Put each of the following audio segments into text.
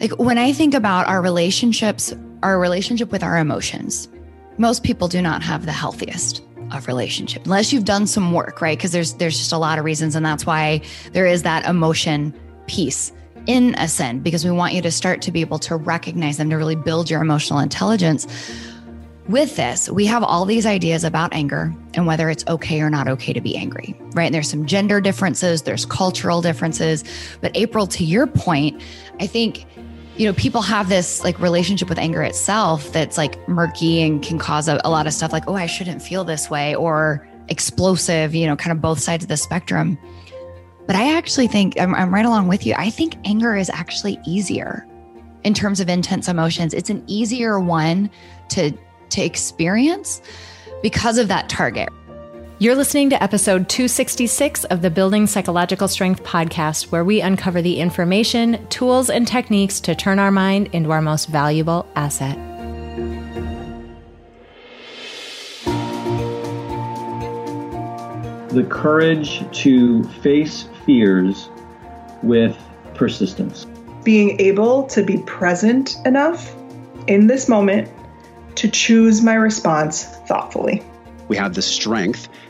Like when I think about our relationships, our relationship with our emotions, most people do not have the healthiest of relationship unless you've done some work, right? Because there's there's just a lot of reasons and that's why there is that emotion piece in Ascend because we want you to start to be able to recognize them to really build your emotional intelligence. With this, we have all these ideas about anger and whether it's okay or not okay to be angry, right? And there's some gender differences, there's cultural differences. But April, to your point, I think you know, people have this like relationship with anger itself that's like murky and can cause a, a, lot of stuff like, oh, I shouldn't feel this way or explosive, you know, kind of both sides of the spectrum. But I actually think I'm, I'm right along with you. I think anger is actually easier in terms of intense emotions. It's an easier one to to experience because of that target. You're listening to episode 266 of the Building Psychological Strength podcast, where we uncover the information, tools, and techniques to turn our mind into our most valuable asset. The courage to face fears with persistence. Being able to be present enough in this moment to choose my response thoughtfully. We have the strength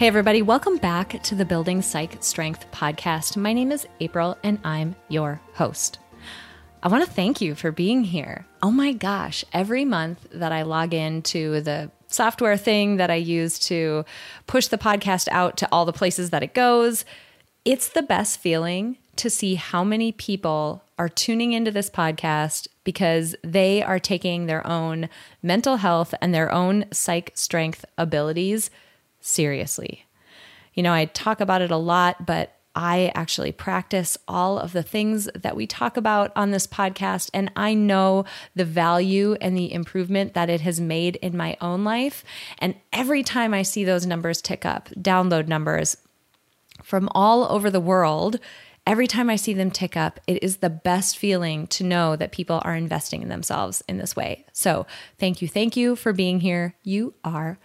Hey, everybody, welcome back to the Building Psych Strength podcast. My name is April and I'm your host. I want to thank you for being here. Oh my gosh, every month that I log into the software thing that I use to push the podcast out to all the places that it goes, it's the best feeling to see how many people are tuning into this podcast because they are taking their own mental health and their own psych strength abilities seriously. You know, I talk about it a lot, but I actually practice all of the things that we talk about on this podcast, and I know the value and the improvement that it has made in my own life. And every time I see those numbers tick up, download numbers from all over the world, every time I see them tick up, it is the best feeling to know that people are investing in themselves in this way. So, thank you, thank you for being here. You are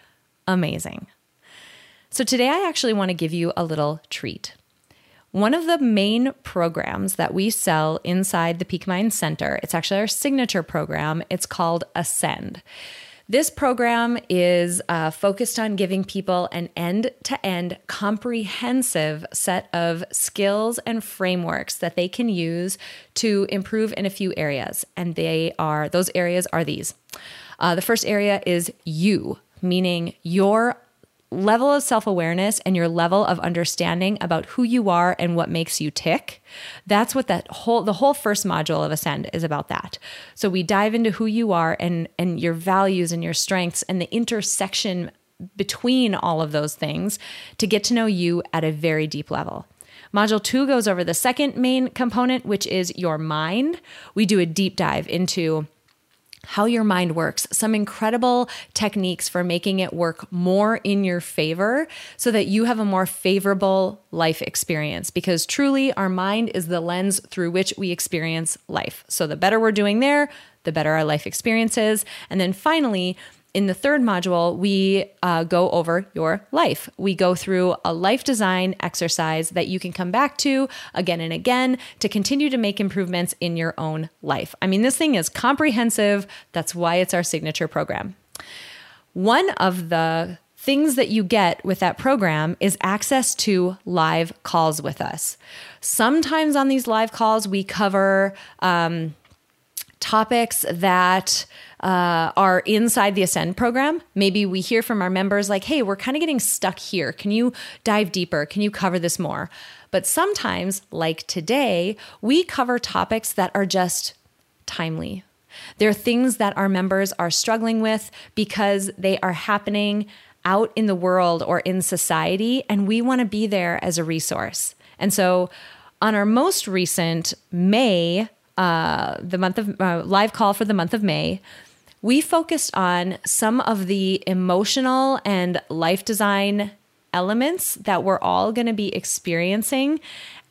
amazing. So, today I actually want to give you a little treat. One of the main programs that we sell inside the Peak Mind Center, it's actually our signature program, it's called Ascend. This program is uh, focused on giving people an end to end comprehensive set of skills and frameworks that they can use to improve in a few areas. And they are, those areas are these. Uh, the first area is you, meaning your level of self awareness and your level of understanding about who you are and what makes you tick. That's what that whole the whole first module of Ascend is about that. So we dive into who you are and and your values and your strengths and the intersection between all of those things to get to know you at a very deep level. Module two goes over the second main component, which is your mind. We do a deep dive into how your mind works, some incredible techniques for making it work more in your favor so that you have a more favorable life experience. Because truly, our mind is the lens through which we experience life. So, the better we're doing there, the better our life experience is. And then finally, in the third module, we uh, go over your life. We go through a life design exercise that you can come back to again and again to continue to make improvements in your own life. I mean, this thing is comprehensive. That's why it's our signature program. One of the things that you get with that program is access to live calls with us. Sometimes on these live calls, we cover um, topics that uh, are inside the Ascend program. Maybe we hear from our members like, hey, we're kind of getting stuck here. Can you dive deeper? Can you cover this more? But sometimes, like today, we cover topics that are just timely. They're things that our members are struggling with because they are happening out in the world or in society, and we want to be there as a resource. And so, on our most recent May uh, the month of uh, live call for the month of May, we focused on some of the emotional and life design elements that we're all going to be experiencing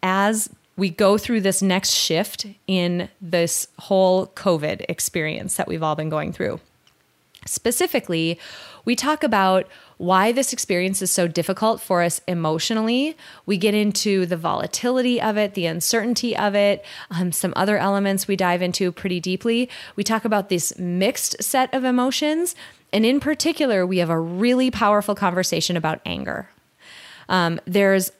as we go through this next shift in this whole COVID experience that we've all been going through. Specifically, we talk about why this experience is so difficult for us emotionally. We get into the volatility of it, the uncertainty of it, um, some other elements we dive into pretty deeply. We talk about this mixed set of emotions. And in particular, we have a really powerful conversation about anger. Um, there's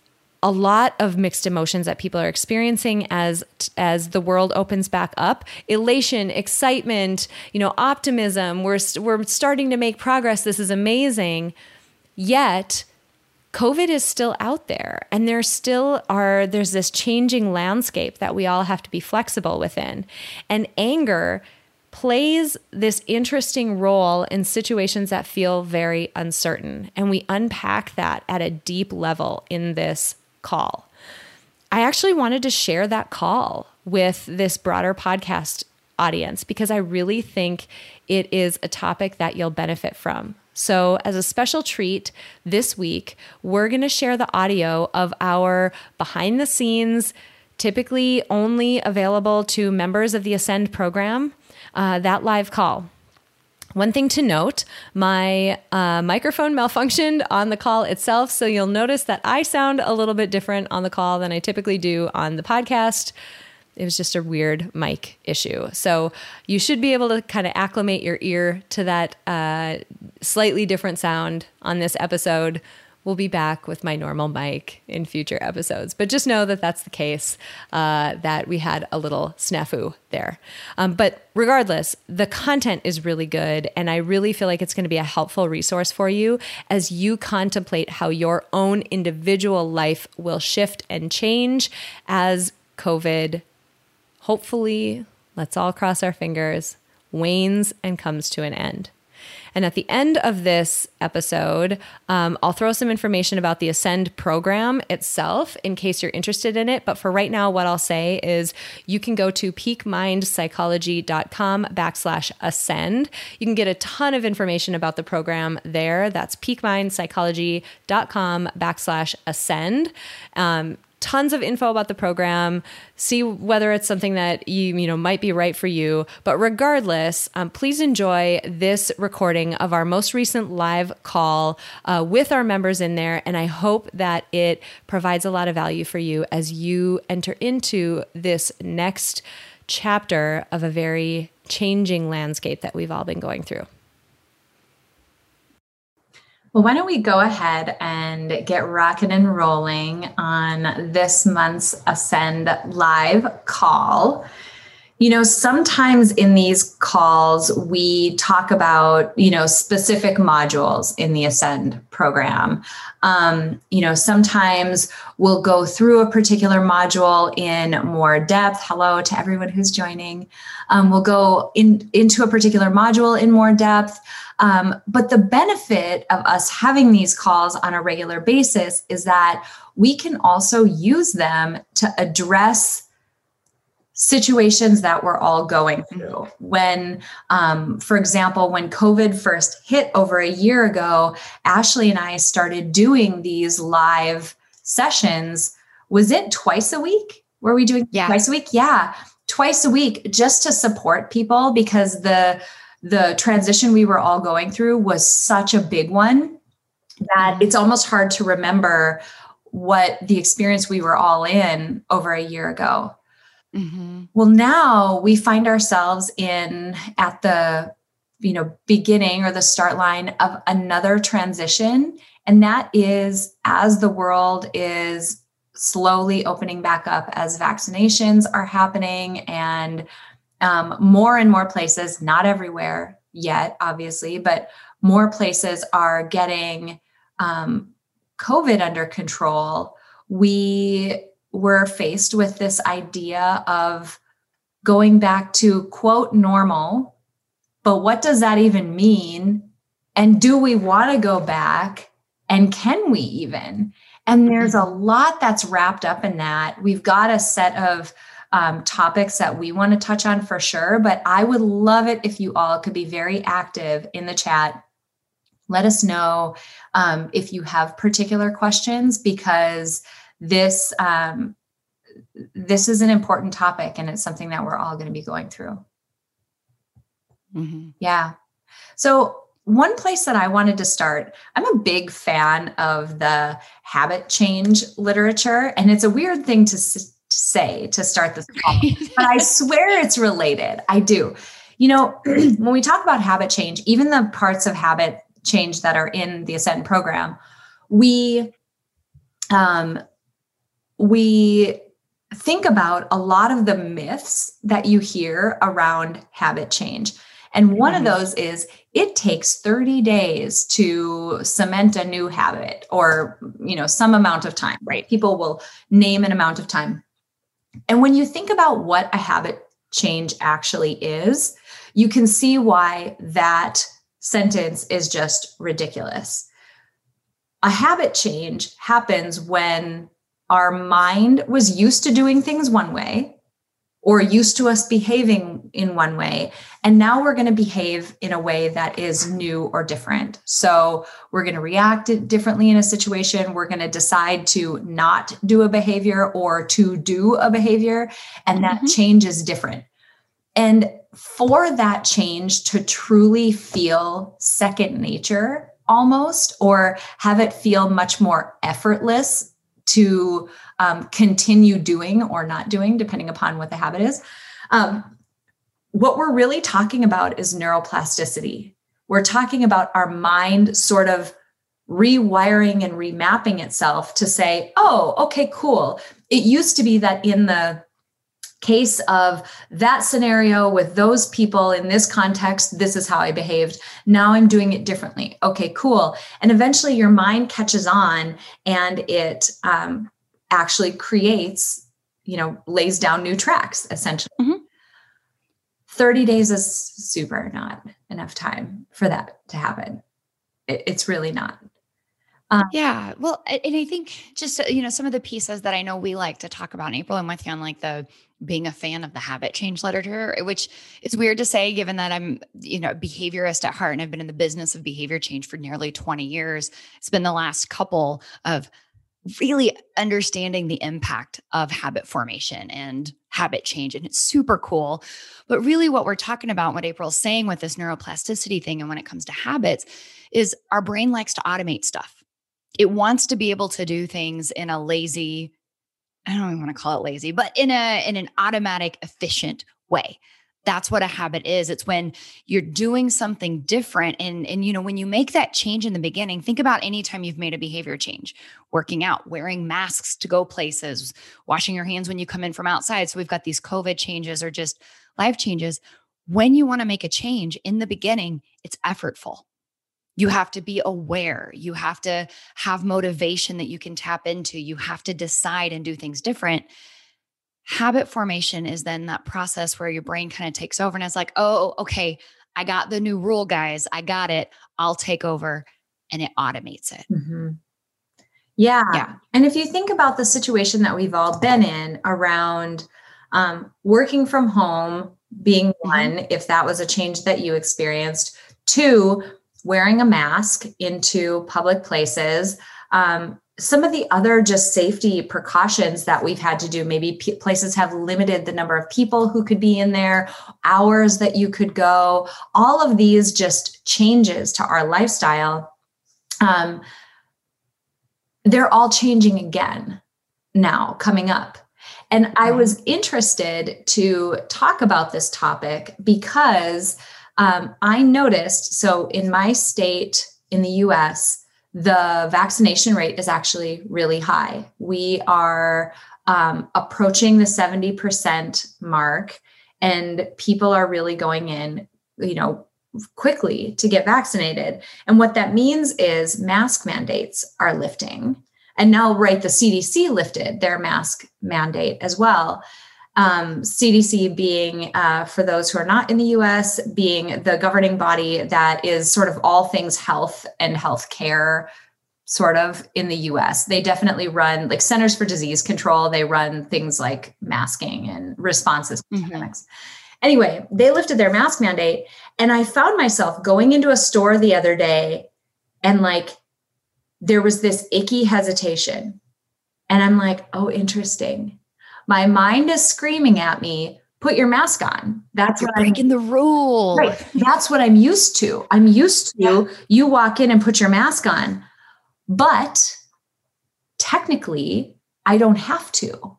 a lot of mixed emotions that people are experiencing as as the world opens back up. Elation excitement you know optimism we're we're starting to make progress. This is amazing. Yet covid is still out there and there still are there's this changing landscape that we all have to be flexible within. And anger plays this interesting role in situations that feel very uncertain and we unpack that at a deep level in this call. I actually wanted to share that call with this broader podcast audience because I really think it is a topic that you'll benefit from. So, as a special treat this week, we're going to share the audio of our behind the scenes, typically only available to members of the Ascend program, uh, that live call. One thing to note my uh, microphone malfunctioned on the call itself. So you'll notice that I sound a little bit different on the call than I typically do on the podcast. It was just a weird mic issue. So you should be able to kind of acclimate your ear to that uh, slightly different sound on this episode we'll be back with my normal mic in future episodes. But just know that that's the case, uh, that we had a little snafu there. Um, but regardless, the content is really good. And I really feel like it's going to be a helpful resource for you as you contemplate how your own individual life will shift and change as COVID, hopefully, let's all cross our fingers, wanes and comes to an end. And at the end of this episode, um, I'll throw some information about the Ascend program itself in case you're interested in it. But for right now, what I'll say is you can go to peakmindpsychology.com backslash ascend. You can get a ton of information about the program there. That's peakmindpsychology.com backslash ascend. Um, tons of info about the program, see whether it's something that you you know might be right for you. But regardless, um, please enjoy this recording of our most recent live call uh, with our members in there, and I hope that it provides a lot of value for you as you enter into this next chapter of a very changing landscape that we've all been going through. Well, why don't we go ahead and get rocking and rolling on this month's Ascend live call? You know, sometimes in these calls, we talk about, you know, specific modules in the Ascend program. Um, you know, sometimes we'll go through a particular module in more depth. Hello to everyone who's joining. Um, we'll go in, into a particular module in more depth. Um, but the benefit of us having these calls on a regular basis is that we can also use them to address situations that we're all going through. When, um, for example, when COVID first hit over a year ago, Ashley and I started doing these live sessions. Was it twice a week? Were we doing yeah. twice a week? Yeah, twice a week just to support people because the the transition we were all going through was such a big one that mm-hmm. it's almost hard to remember what the experience we were all in over a year ago. Mm-hmm. Well, now we find ourselves in at the you know beginning or the start line of another transition and that is as the world is slowly opening back up as vaccinations are happening and um, more and more places, not everywhere yet, obviously, but more places are getting um, COVID under control. We were faced with this idea of going back to quote normal, but what does that even mean? And do we want to go back? And can we even? And there's a lot that's wrapped up in that. We've got a set of um, topics that we want to touch on for sure. But I would love it if you all could be very active in the chat. Let us know um, if you have particular questions because this um, this is an important topic and it's something that we're all going to be going through. Mm-hmm. Yeah. So one place that I wanted to start, I'm a big fan of the habit change literature. And it's a weird thing to, s- to say to start this call, but I swear it's related. I do. You know, when we talk about habit change, even the parts of habit change that are in the Ascend program, we um, we think about a lot of the myths that you hear around habit change. And one mm-hmm. of those is it takes 30 days to cement a new habit or you know some amount of time, right? People will name an amount of time. And when you think about what a habit change actually is, you can see why that sentence is just ridiculous. A habit change happens when our mind was used to doing things one way or used to us behaving in one way. And now we're going to behave in a way that is new or different. So we're going to react differently in a situation. We're going to decide to not do a behavior or to do a behavior. And that mm-hmm. change is different. And for that change to truly feel second nature almost, or have it feel much more effortless to um, continue doing or not doing, depending upon what the habit is. Um, what we're really talking about is neuroplasticity. We're talking about our mind sort of rewiring and remapping itself to say, oh, okay, cool. It used to be that in the case of that scenario with those people in this context, this is how I behaved. Now I'm doing it differently. Okay, cool. And eventually your mind catches on and it um, actually creates, you know, lays down new tracks essentially. Mm-hmm. 30 days is super not enough time for that to happen. It, it's really not. Um, yeah. Well, and I think just, you know, some of the pieces that I know we like to talk about in April and with you on like the being a fan of the habit change literature, which is weird to say given that I'm, you know, a behaviorist at heart and I've been in the business of behavior change for nearly 20 years. It's been the last couple of really understanding the impact of habit formation and habit change. And it's super cool. But really, what we're talking about, what April's saying with this neuroplasticity thing, and when it comes to habits, is our brain likes to automate stuff. It wants to be able to do things in a lazy, I don't even want to call it lazy, but in a in an automatic, efficient way. That's what a habit is. It's when you're doing something different. And, and you know, when you make that change in the beginning, think about any time you've made a behavior change, working out, wearing masks to go places, washing your hands when you come in from outside. So we've got these COVID changes or just life changes. When you want to make a change in the beginning, it's effortful. You have to be aware. You have to have motivation that you can tap into. You have to decide and do things different. Habit formation is then that process where your brain kind of takes over and it's like, oh, okay, I got the new rule, guys. I got it. I'll take over. And it automates it. Mm-hmm. Yeah. Yeah. And if you think about the situation that we've all been in around um, working from home being mm-hmm. one, if that was a change that you experienced, two, wearing a mask into public places. Um, some of the other just safety precautions that we've had to do maybe p- places have limited the number of people who could be in there hours that you could go. All of these just changes to our lifestyle um, they're all changing again now coming up. And i was interested to talk about this topic because um, I noticed so in my state in the US, the vaccination rate is actually really high. We are um, approaching the 70% mark, and people are really going in, you know, quickly to get vaccinated. And what that means is mask mandates are lifting. And now, right, the CDC lifted their mask mandate as well um, CDC being, uh, for those who are not in the US, being the governing body that is sort of all things health and healthcare sort of in the US. They definitely run like Centers for Disease Control, they run things like masking and responses Mhm. Anyway, they lifted their mask mandate and I found myself going into a store the other day and like there was this icky hesitation. And I'm like, "Oh, interesting." My mind is screaming at me, "Put your mask on." That's You're what I'm breaking the rule. Right. That's what I'm used to. I'm used to you walk in and put your mask on. But technically, I don't have to.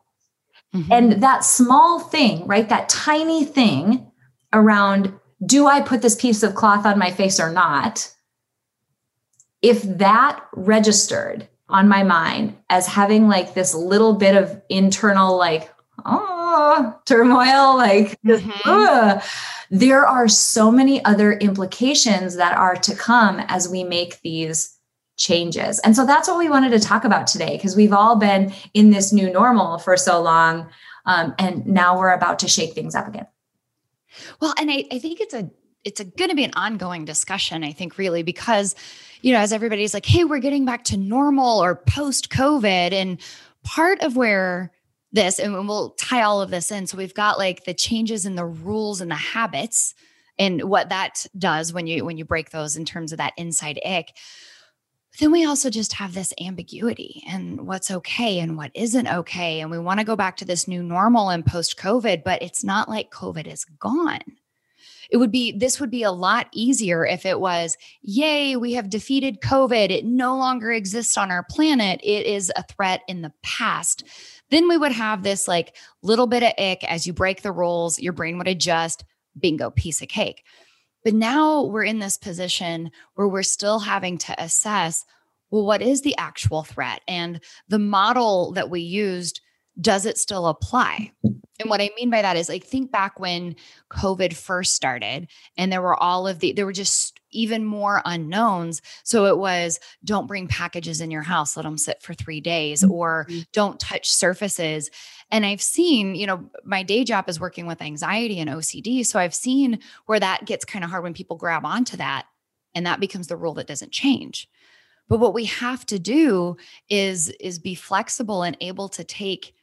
Mhm. And that small thing, right? That tiny thing around do I put this piece of cloth on my face or not? If that registered on my mind as having like this little bit of internal, like, oh, turmoil, like, Mhm. ugh, there are so many other implications that are to come as we make these changes. And so that's what we wanted to talk about today because we've all been in this new normal for so long. Um, and now we're about to shake things up again. Well, and I, I think it's a it's a going to be an ongoing discussion. I think really because you know as everybody's like, hey, we're getting back to normal or post COVID, and part of where this and we'll tie all of this in. So we've got like the changes in the rules and the habits and what that does when you when you break those in terms of that inside ick. Then we also just have this ambiguity and what's okay and what isn't okay. And we want to go back to this new normal and post COVID, but it's not like COVID is gone. It would be, this would be a lot easier if it was, yay, we have defeated COVID. It no longer exists on our planet. It is a threat in the past. Then we would have this like little bit of ick as you break the rules, your brain would adjust, bingo, piece of cake. But now we're in this position where we're still having to assess well, what is the actual threat? And the model that we used, does it still apply? And what I mean by that is like think back when COVID first started and there were all of the, there were just even more unknowns. So it was don't bring packages in your house, let them sit for three days, mm-hmm. or don't touch surfaces. And I've seen, you know, my day job is working with anxiety and OCD. So I've seen where that gets kind of hard when people grab onto that and that becomes the rule that doesn't change. But what we have to do is is be flexible and able to take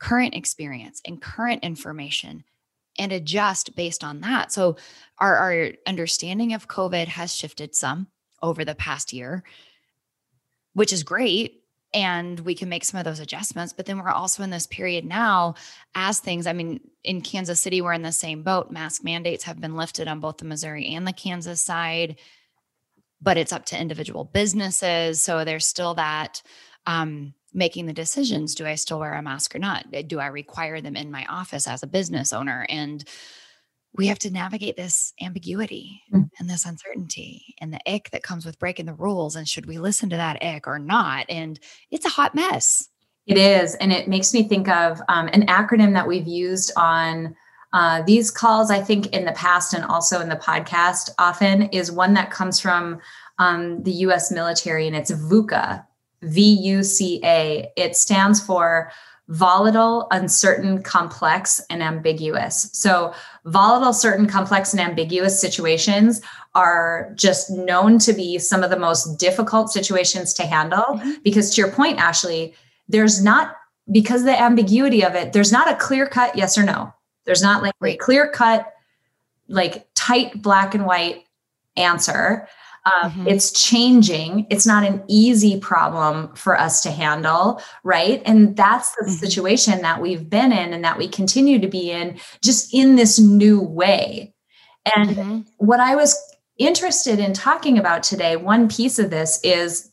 current experience and current information and adjust based on that. So our, our understanding of COVID has shifted some over the past year, which is great. And we can make some of those adjustments. But then we're also in this period now as things, I mean, in Kansas City, we're in the same boat. Mask mandates have been lifted on both the Missouri and the Kansas side, but it's up to individual businesses. So there's still that um, making the decisions do I still wear a mask or not? Do I require them in my office as a business owner? And we have to navigate this ambiguity Mm. and this uncertainty and the ick that comes with breaking the rules. And should we listen to that ick or not? And it's a hot mess. It is. And it makes me think of um, an acronym that we've used on uh, these calls, I think, in the past and also in the podcast often is one that comes from um, the US military, and it's VUCA, V U C A. It stands for volatile, uncertain, complex, and ambiguous. So, volatile, certain, complex, and ambiguous situations are just known to be some of the most difficult situations to handle. Mhm. Because, to your point, Ashley, there's not, because of the ambiguity of it, there's not a clear cut yes or no. There's not like a clear cut, like tight black and white answer. Um, Mhm. It's changing. It's not an easy problem for us to handle, right? And that's the Mhm. situation that we've been in and that we continue to be in, just in this new way. And Mhm. what I was interested in talking about today, one piece of this is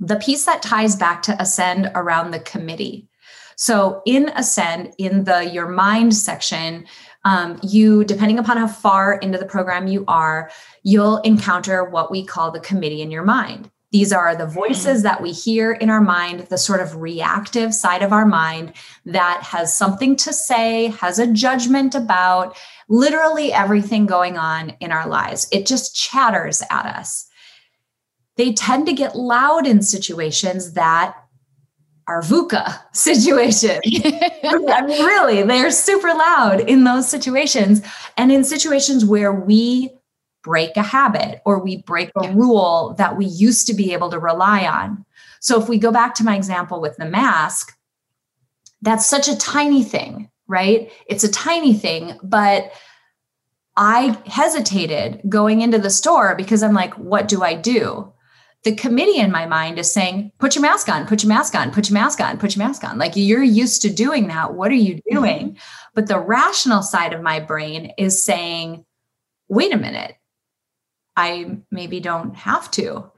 the piece that ties back to Ascend around the committee. So in Ascend, in the Your Mind section, um, you, depending upon how far into the program you are, you'll encounter what we call the committee in your mind. These are the voices that we hear in our mind, the sort of reactive side of our mind that has something to say, has a judgment about literally everything going on in our lives. It just chatters at us. They tend to get loud in situations that are VUCA situation. I mean, really, they're super loud in those situations. And in situations where we break a habit or we break a rule that we used to be able to rely on. So if we go back to my example with the mask, that's such a tiny thing, right? It's a tiny thing, but I hesitated going into the store because I'm like, what do I do? The committee in my mind is saying, put your mask on, put your mask on, put your mask on, put your mask on. Like you're used to doing that. What are you mm-hmm. doing? Mm-hmm. But the rational side of my brain is saying, wait a minute, I maybe don't have to.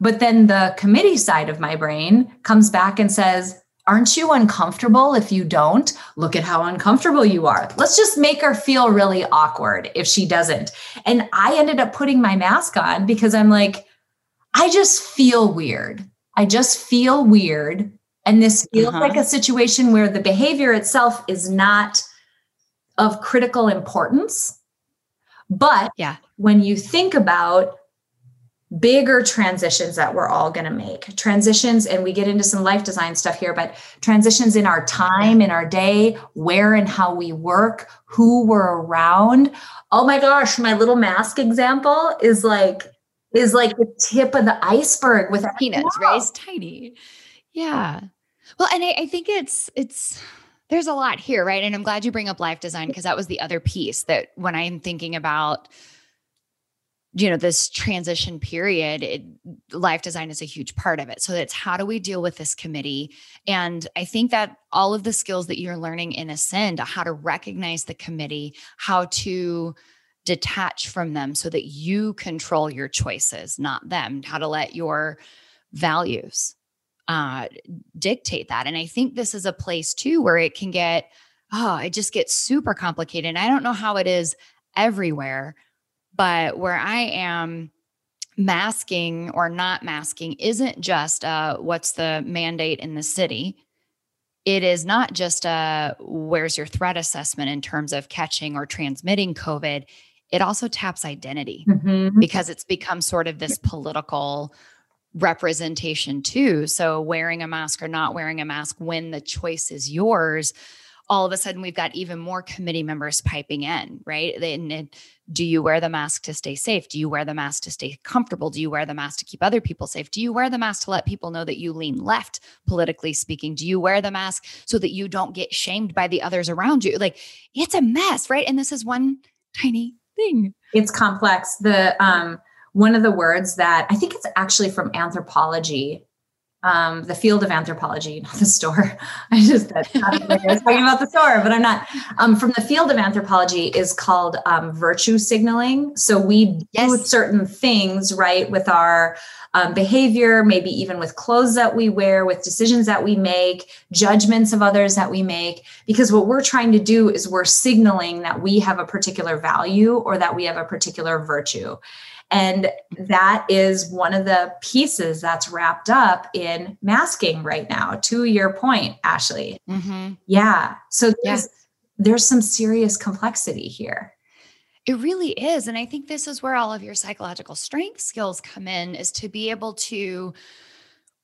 But then the committee side of my brain comes back and says, Aren't you uncomfortable if you don't? Look at how uncomfortable you are. Let's just make her feel really awkward if she doesn't. And I ended up putting my mask on because I'm like, I just feel weird. I just feel weird. And this feels uh-huh. like a situation where the behavior itself is not of critical importance. But yeah. when you think about bigger transitions that we're all going to make transitions and we get into some life design stuff here but transitions in our time in our day where and how we work who we're around oh my gosh my little mask example is like is like the tip of the iceberg with peanuts right it's tiny. Yeah. Well and I, I think it's it's there's a lot here right? And i'm glad you bring up life design because that was the other piece that when i'm thinking about you know this transition period it, life design is a huge part of it. So it's how do we deal with this committee? And i think that all of the skills that you're learning in ascend how to recognize the committee how to detach from them so that you control your choices not them how to let your values uh, dictate that and i think this is a place too where it can get oh it just gets super complicated and i don't know how it is everywhere but where I am, masking or not masking isn't just uh, what's the mandate in the city. It is not just a uh, where's your threat assessment in terms of catching or transmitting COVID. It also taps identity mm-hmm. because it's become sort of this political representation too. So wearing a mask or not wearing a mask when the choice is yours all of a sudden we've got even more committee members piping in, right? And do you wear the mask to stay safe? Do you wear the mask to stay comfortable? Do you wear the mask to keep other people safe? Do you wear the mask to let people know that you lean left, politically speaking? Do you wear the mask so that you don't get shamed by the others around you? Like it's a mess, right? And this is one tiny thing. It's complex. The um one of the words that I think it's actually from anthropology um, the field of anthropology, not the store. I just I was talking about the store, but I'm not. Um, from the field of anthropology is called um, virtue signaling. So we yes. do certain things right with our um, behavior, maybe even with clothes that we wear, with decisions that we make, judgments of others that we make. Because what we're trying to do is we're signaling that we have a particular value or that we have a particular virtue. And that is one of the pieces that's wrapped up in masking right now, to your point, Ashley. Mm-hmm. Yeah. So there's, yeah. there's some serious complexity here. It really is. And I think this is where all of your psychological strength skills come in is to be able to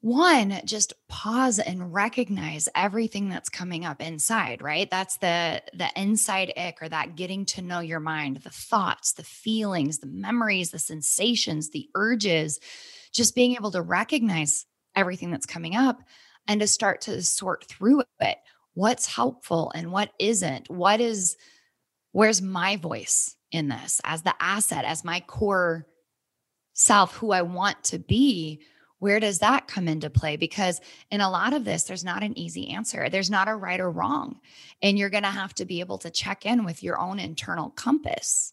one just pause and recognize everything that's coming up inside right? That's the the inside ick or that getting to know your mind the thoughts the feelings the memories the sensations the urges just being able to recognize everything that's coming up and to start to sort through it. What's helpful and what isn't? What is where's my voice in this? As the asset as my core self who i want to be where does that come into play? Because in a lot of this, there's not an easy answer. There's not a right or wrong. And you're going to have to be able to check in with your own internal compass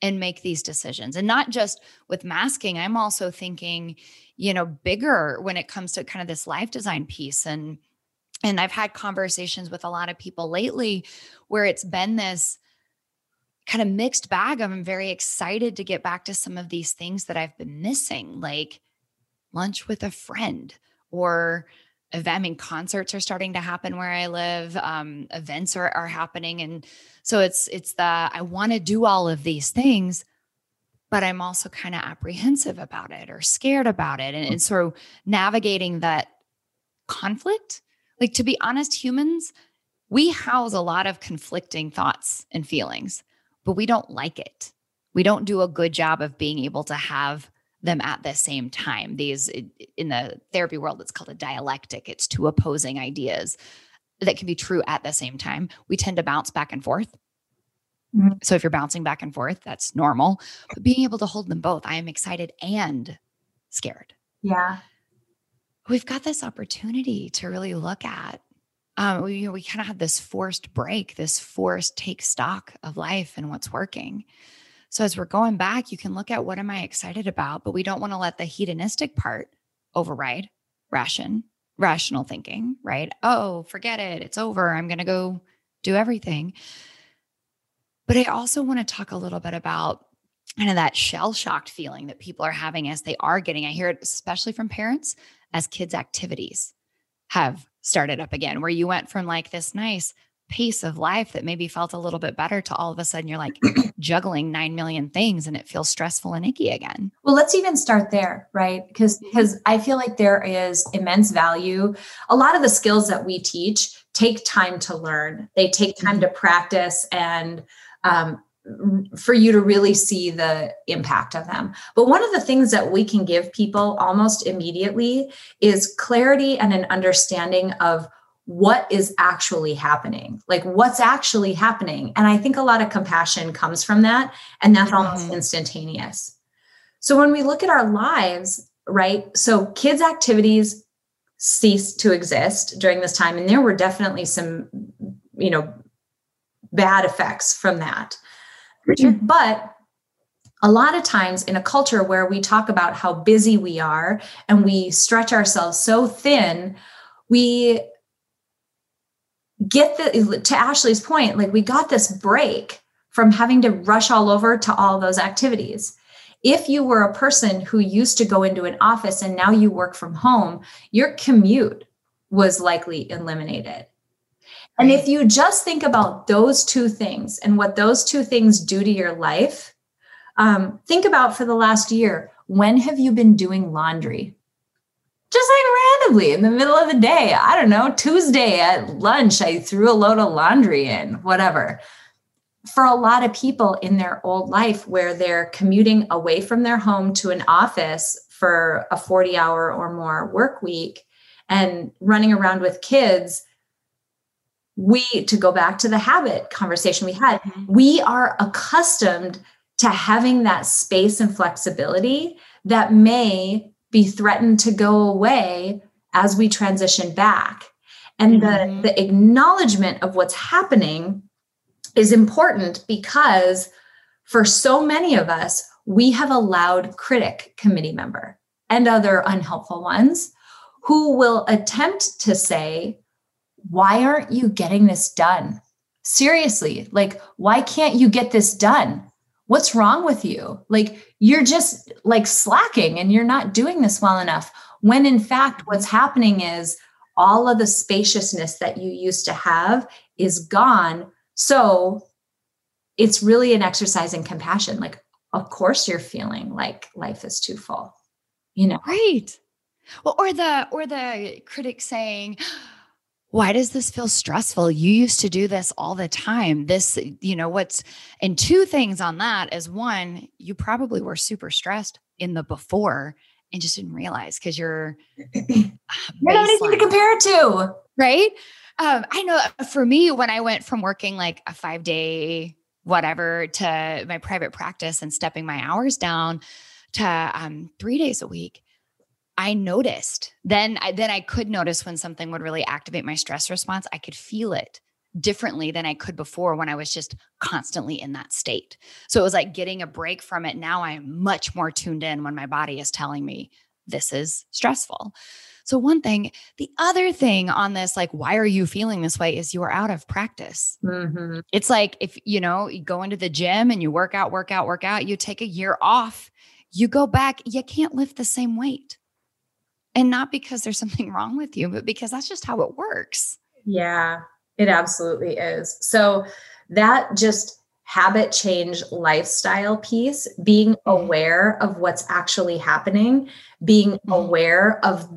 and make these decisions. And not just with masking, I'm also thinking, you know, bigger when it comes to kind of this life design piece. And and I've had conversations with a lot of people lately where it's been this kind of mixed bag of I'm very excited to get back to some of these things that I've been missing. Like lunch with a friend or I mean, concerts are starting to happen where I live. Um, events are, are happening. And so it's, it's the, I want to do all of these things, but I'm also kind of apprehensive about it or scared about it. And, and so navigating that conflict, like to be honest, humans, we house a lot of conflicting thoughts and feelings, but we don't like it. We don't do a good job of being able to have them at the same time. These in the therapy world, it's called a dialectic. It's two opposing ideas that can be true at the same time. We tend to bounce back and forth. Mm-hmm. So if you're bouncing back and forth, that's normal. But being able to hold them both, I am excited and scared. Yeah. We've got this opportunity to really look at. Um, we, you know, we kind of have this forced break, this forced take stock of life and what's working. So as we're going back, you can look at what am I excited about, but we don't want to let the hedonistic part override ration, rational thinking, right? Oh, forget it. It's over. I'm going to go do everything. But I also want to talk a little bit about kind of that shell shocked feeling that people are having as they are getting. I hear it especially from parents as kids' activities have started up again, where you went from like this nice pace of life that maybe felt a little bit better to all of a sudden you're like juggling 9 million things and it feels stressful and icky again. Well, let's even start there, right? Because because mm-hmm. I feel like there is immense value. A lot of the skills that we teach take time to learn. They take time mm-hmm. to practice and um, for you to really see the impact of them. But one of the things that we can give people almost immediately is clarity and an understanding of what is actually happening like what's actually happening and i think a lot of compassion comes from that and that's almost mm-hmm. instantaneous so when we look at our lives right so kids activities ceased to exist during this time and there were definitely some you know bad effects from that. But a lot of times in a culture where we talk about how busy we are and we stretch ourselves so thin, we get the to Ashley's point, like we got this break from having to rush all over to all those activities. If you were a person who used to go into an office and now you work from home, your commute was likely eliminated. And if you just think about those two things and what those two things do to your life, um, think about for the last year when have you been doing laundry? Just like randomly in the middle of the day. I don't know, Tuesday at lunch, I threw a load of laundry in, whatever. For a lot of people in their old life where they're commuting away from their home to an office for a 40 hour or more work week and running around with kids, we to go back to the habit conversation we had mm-hmm. we are accustomed to having that space and flexibility that may be threatened to go away as we transition back and mm-hmm. the the acknowledgement of what's happening is important because for so many of us we have a loud critic committee member and other unhelpful ones who will attempt to say why aren't you getting this done? Seriously, like, why can't you get this done? What's wrong with you? Like, you're just like slacking and you're not doing this well enough. When in fact, mm-hmm. what's happening is all of the spaciousness that you used to have is gone. So it's really an exercise in compassion. Like, of course, you're feeling like life is too full, you know? Right. Well, or the, or the critic saying, why does this feel stressful? You used to do this all the time. This, you know, what's, and two things on that is one, you probably were super stressed in the before and just didn't realize because you're, you don't anything to compare it to. Right. Um, I know uh, for me, when I went from working like a five day whatever to my private practice and stepping my hours down to um, three days a week, I noticed then I, then I could notice when something would really activate my stress response. I could feel it differently than I could before when I was just constantly in that state. So it was like getting a break from it. Now I am much more tuned in when my body is telling me this is stressful. So, one thing, the other thing on this, like, why are you feeling this way is you're out of practice. Mm-hmm. It's like if, you know, you go into the gym and you work out, work out, work out, you take a year off, you go back, you can't lift the same weight. And not because there's something wrong with you, but because that's just how it works. Yeah, it absolutely is. So that just habit change lifestyle piece, being mm-hmm. aware of what's actually happening, being mm-hmm. aware of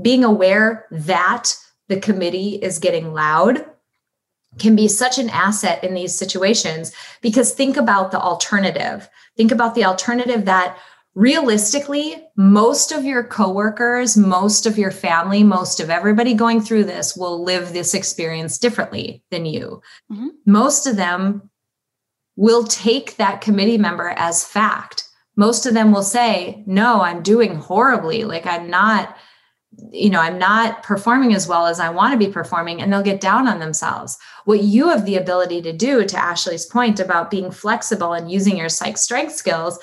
being aware that the committee is getting loud can be such an asset in these situations because think about the alternative. Think about the alternative that realistically, most of your coworkers, most of your family, most of everybody going through this will live this experience differently than you. Mm-hmm. Most of them will take that committee member as fact. Most of them will say, No, I'm doing horribly. Like, I'm not you know, I'm not performing as well as I want to be performing, and they'll get down on themselves. What you have the ability to do, to Ashley's point about being flexible and using your psych strength skills,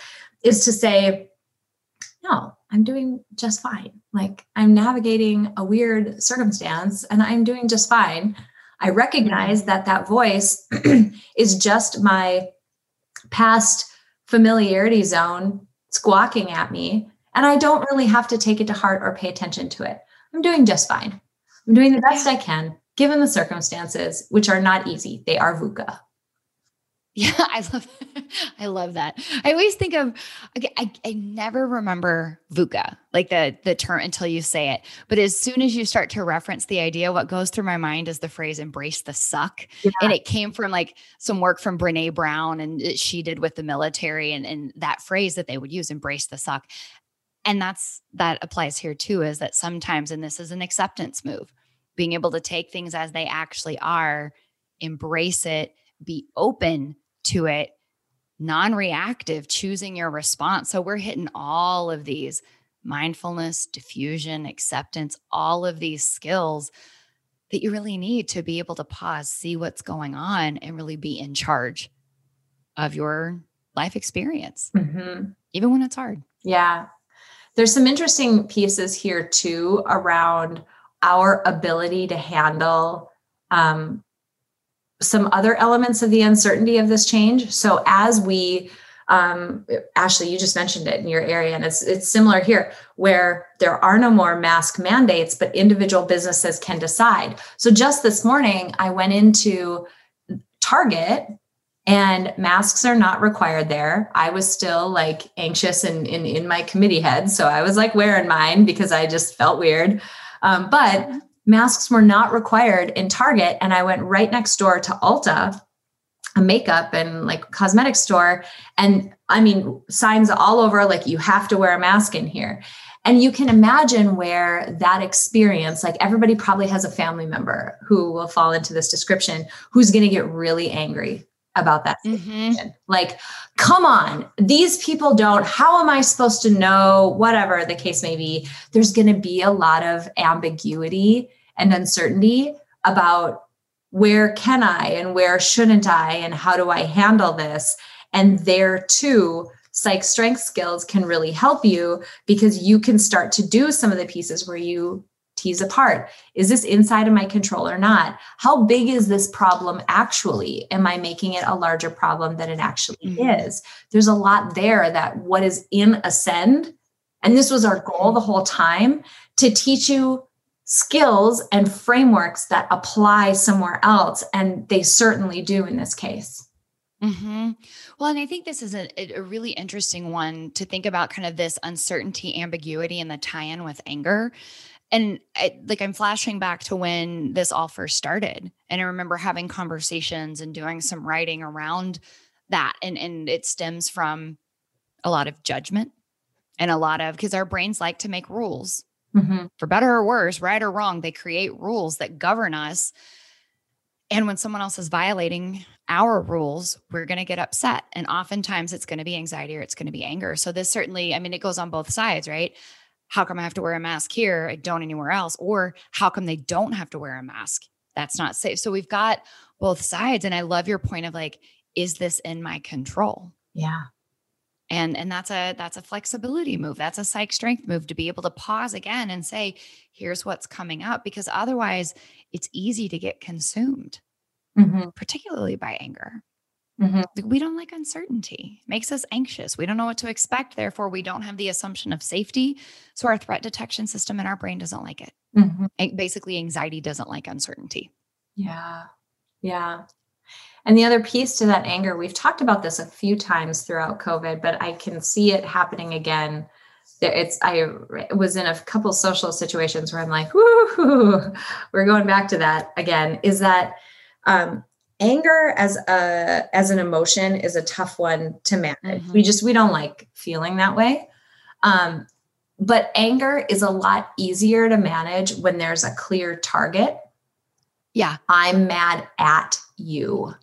is to say, no, I'm doing just fine. Like I'm navigating a weird circumstance and I'm doing just fine. I recognize that that voice is just my past familiarity zone squawking at me and I don't really have to take it to heart or pay attention to it. I'm doing just fine. I'm doing the best I can given the circumstances, which are not easy. They are VUCA. Yeah, I love I love that. I always think of okay, I, I never remember VUCA, like the the term until you say it. But as soon as you start to reference the idea, what goes through my mind is the phrase embrace the suck. Yeah. And it came from like some work from Brene Brown and she did with the military and, and that phrase that they would use, embrace the suck and that's that applies here too is that sometimes and this is an acceptance move being able to take things as they actually are embrace it be open to it non-reactive choosing your response. So we're hitting all of these mindfulness diffusion acceptance all of these skills that you really need to be able to pause see what's going on and really be in charge of your life experience mm-hmm. even when it's hard. Yeah. There's some interesting pieces here too around our ability to handle um, some other elements of the uncertainty of this change. So as we um, Ashley, you just mentioned it in your area, and it's it's similar here, where there are no more mask mandates, but individual businesses can decide. So just this morning, I went into Target and masks are not required there. I was still like anxious and in, in my committee head. So I was like wearing mine because I just felt weird. Um, but masks were not required in Target. And I went right next door to Ulta, a makeup and like cosmetic store. And I mean, signs all over like you have to wear a mask in here. And you can imagine where that experience, like everybody probably has a family member who will fall into this description, who's going to get really angry about that mm-hmm. Like, come on, these people don't. How am I supposed to know? Whatever the case may be, there's going to be a lot of ambiguity and uncertainty about where can I and where shouldn't I and how do I handle this? And there too, psych strength skills can really help you because you can start to do some of the pieces where you tease apart. Is this inside of my control or not? How big is this problem actually? Am I making it a larger problem than it actually mm-hmm. is? There's a lot there that what is in Ascend, and this was our goal the whole time to teach you skills and frameworks that apply somewhere else. And they certainly do in this case. Mm-hmm. Well, and I think this is a, a, really interesting one to think about kind of this uncertainty, ambiguity, and the tie in with anger and I, like i'm flashing back to when this all first started and i remember having conversations and doing some writing around that and and it stems from a lot of judgment and a lot of because our brains like to make rules mm-hmm. for better or worse right or wrong they create rules that govern us and when someone else is violating our rules we're going to get upset and oftentimes it's going to be anxiety or it's going to be anger so this certainly i mean it goes on both sides right how come I have to wear a mask here? I don't anywhere else. Or how come they don't have to wear a mask? That's not safe. So we've got both sides. And I love your point of like, is this in my control? Yeah. And and that's a that's a flexibility move. That's a psych strength move to be able to pause again and say, here's what's coming up. Because otherwise it's easy to get consumed, mm-hmm. particularly by anger. Mm-hmm. We don't like uncertainty. It makes us anxious. We don't know what to expect. Therefore, we don't have the assumption of safety. So our threat detection system in our brain doesn't like it. Mm-hmm. Basically, anxiety doesn't like uncertainty. Yeah. Yeah. And the other piece to that anger, we've talked about this a few times throughout COVID, but I can see it happening again. It's I was in a couple social situations where I'm like, whoo, we're going back to that again. Is that um, anger as a as an emotion is a tough one to manage. Mm-hmm. We just we don't like feeling that way. Um, but anger is a lot easier to manage when there's a clear target. Yeah. I'm mad at you.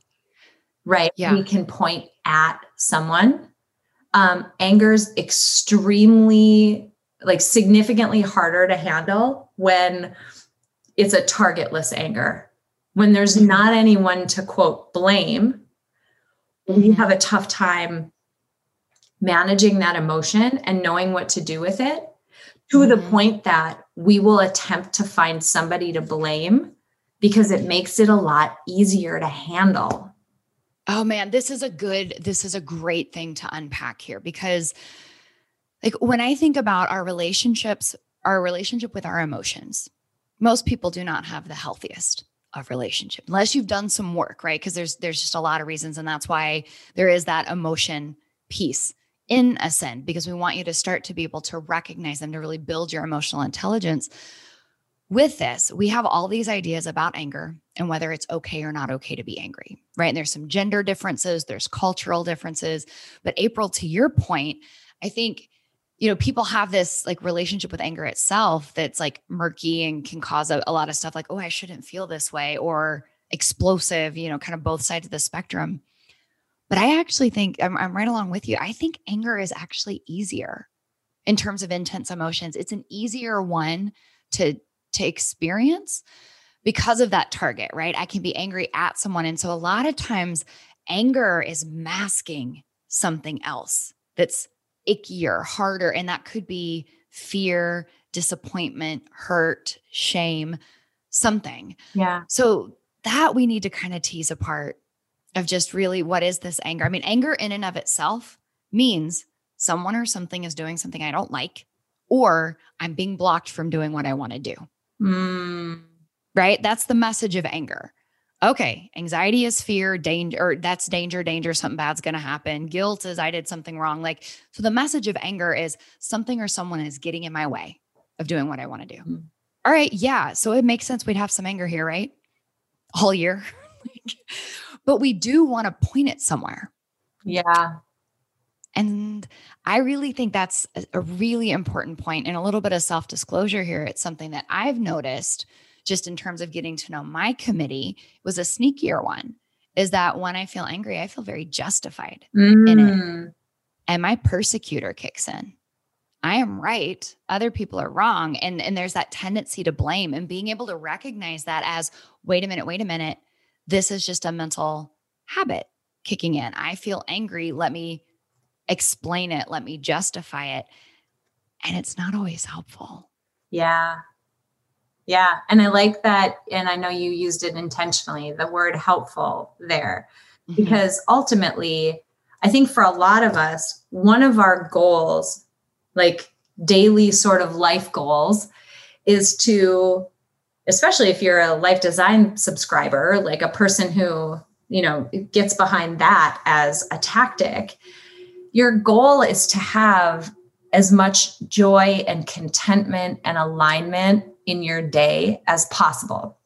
Right? Yeah. We can point at someone. Um, anger's extremely like significantly harder to handle when it's a targetless anger. When there's not anyone to quote blame, we Mhm. have a tough time managing that emotion and knowing what to do with it to the Mhm. point that we will attempt to find somebody to blame because it makes it a lot easier to handle. Oh man, this is a good, this is a great thing to unpack here because, like, when I think about our relationships, our relationship with our emotions, most people do not have the healthiest of relationship unless you've done some work, right? Because there's there's just a lot of reasons, and that's why there is that emotion piece in Ascend because we want you to start to be able to recognize them to really build your emotional intelligence. With this, we have all these ideas about anger and whether it's okay or not okay to be angry, right? And there's some gender differences, there's cultural differences. But April, to your point, I think, you know, people have this like relationship with anger itself that's like murky and can cause a, a lot of stuff like, oh, I shouldn't feel this way or explosive, you know, kind of both sides of the spectrum. But I actually think I'm, I'm right along with you. I think anger is actually easier in terms of intense emotions. It's an easier one to to experience because of that target, right? I can be angry at someone. And so a lot of times anger is masking something else that's ickier, harder. And that could be fear, disappointment, hurt, shame, something. Yeah. So that we need to kind of tease apart of just really what is this anger? I mean, anger in and of itself means someone or something is doing something I don't like, or I'm being blocked from doing what I want to do Mm. right? That's the message of anger. Okay, anxiety is fear, danger, or that's danger, danger, something bad's going to happen. Guilt is I did something wrong. Like, so the message of anger is something or someone is getting in my way of doing what I want to do. Mm. All right, yeah. So it makes sense we'd have some anger here, right? All year. but we do want to point it somewhere. Yeah. And I really think that's a- really important point and a little bit of self disclosure here. It's something that I've noticed just in terms of getting to know my committee was a sneakier one is that when I feel angry, I feel very justified in it. Mm. And my persecutor kicks in. I am right. Other people are wrong. And, and there's that tendency to blame and being able to recognize that as wait a minute, wait a minute. This is just a mental habit kicking in. I feel angry. Let me explain it. Let me justify it. And it's not always helpful. Yeah. Yeah. And I like that. And I know you used it intentionally, the word helpful there, Mm-hmm. because ultimately, I think for a lot of us, one of our goals, like daily sort of life goals, is to, especially if you're a life design subscriber, like a person who, you know, gets behind that as a tactic, your goal is to have as much joy and contentment and alignment in your day as possible.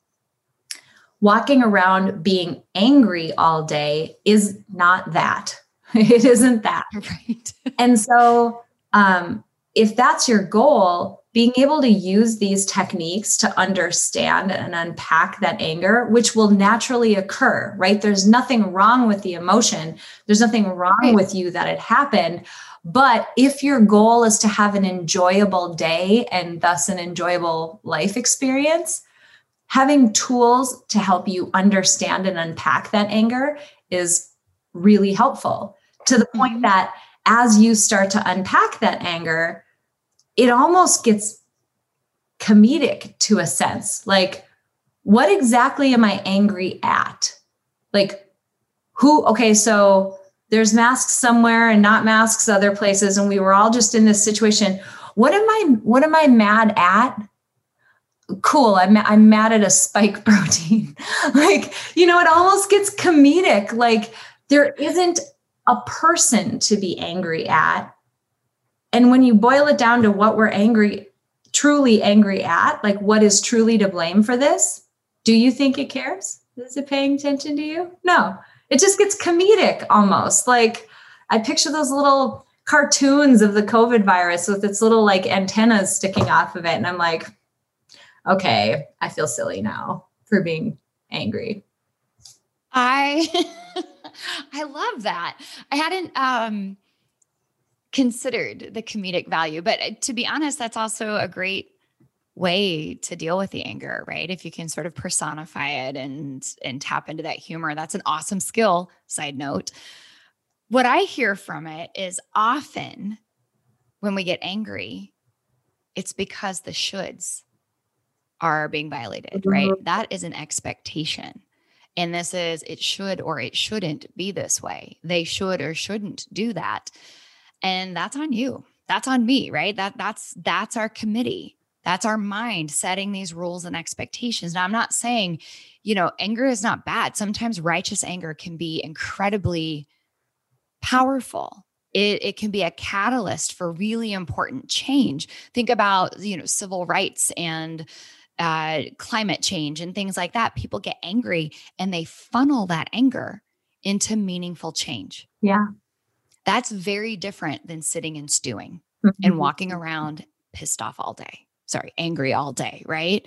Walking around being angry all day is not that. It isn't that. Right. And so, um, if that's your goal, being able to use these techniques to understand and unpack that anger, which will naturally occur, right? There's nothing wrong with the emotion, there's nothing wrong Right. with you that it happened. But if your goal is to have an enjoyable day and thus an enjoyable life experience, having tools to help you understand and unpack that anger is really helpful to the point Mhm. that as you start to unpack that anger, it almost gets comedic to a sense. Like, what exactly am I angry at? Like, who, okay, so there's masks somewhere and not masks other places, and we were all just in this situation. What am I, what am I mad at? Cool, I'm, I'm mad at a spike protein. like, you know, it almost gets comedic. Like, there isn't a person to be angry at. And when you boil it down to what we're angry, truly angry at, like what is truly to blame for this, do you think it cares? Is it paying attention to you? No. It just gets comedic almost. Like I picture those little cartoons of the COVID virus with its little like antennas sticking off of it. And I'm like, okay, I feel silly now for being angry. I I love that. I hadn't um considered the comedic value, but uh, to be honest, that's also a great way to deal with the anger, right? If you can sort of personify it and and tap into that humor, that's an awesome skill. Side note. What I hear from it is often when we get angry, it's because the shoulds are being violated, mm-hmm. right? That is an expectation. And this is it should or it shouldn't be this way. They should or shouldn't do that. And that's on you. That's on me, right? That that's that's our committee. That's our mind setting these rules and expectations. Now, I'm not saying, you know, anger is not bad. Sometimes righteous anger can be incredibly powerful. It, it can be a catalyst for really important change. Think about, you know, civil rights and uh, climate change and things like that. People get angry and they funnel that anger into meaningful change. Yeah. That's very different than sitting and stewing mm-hmm. and walking around pissed off all day sorry, angry all day, right?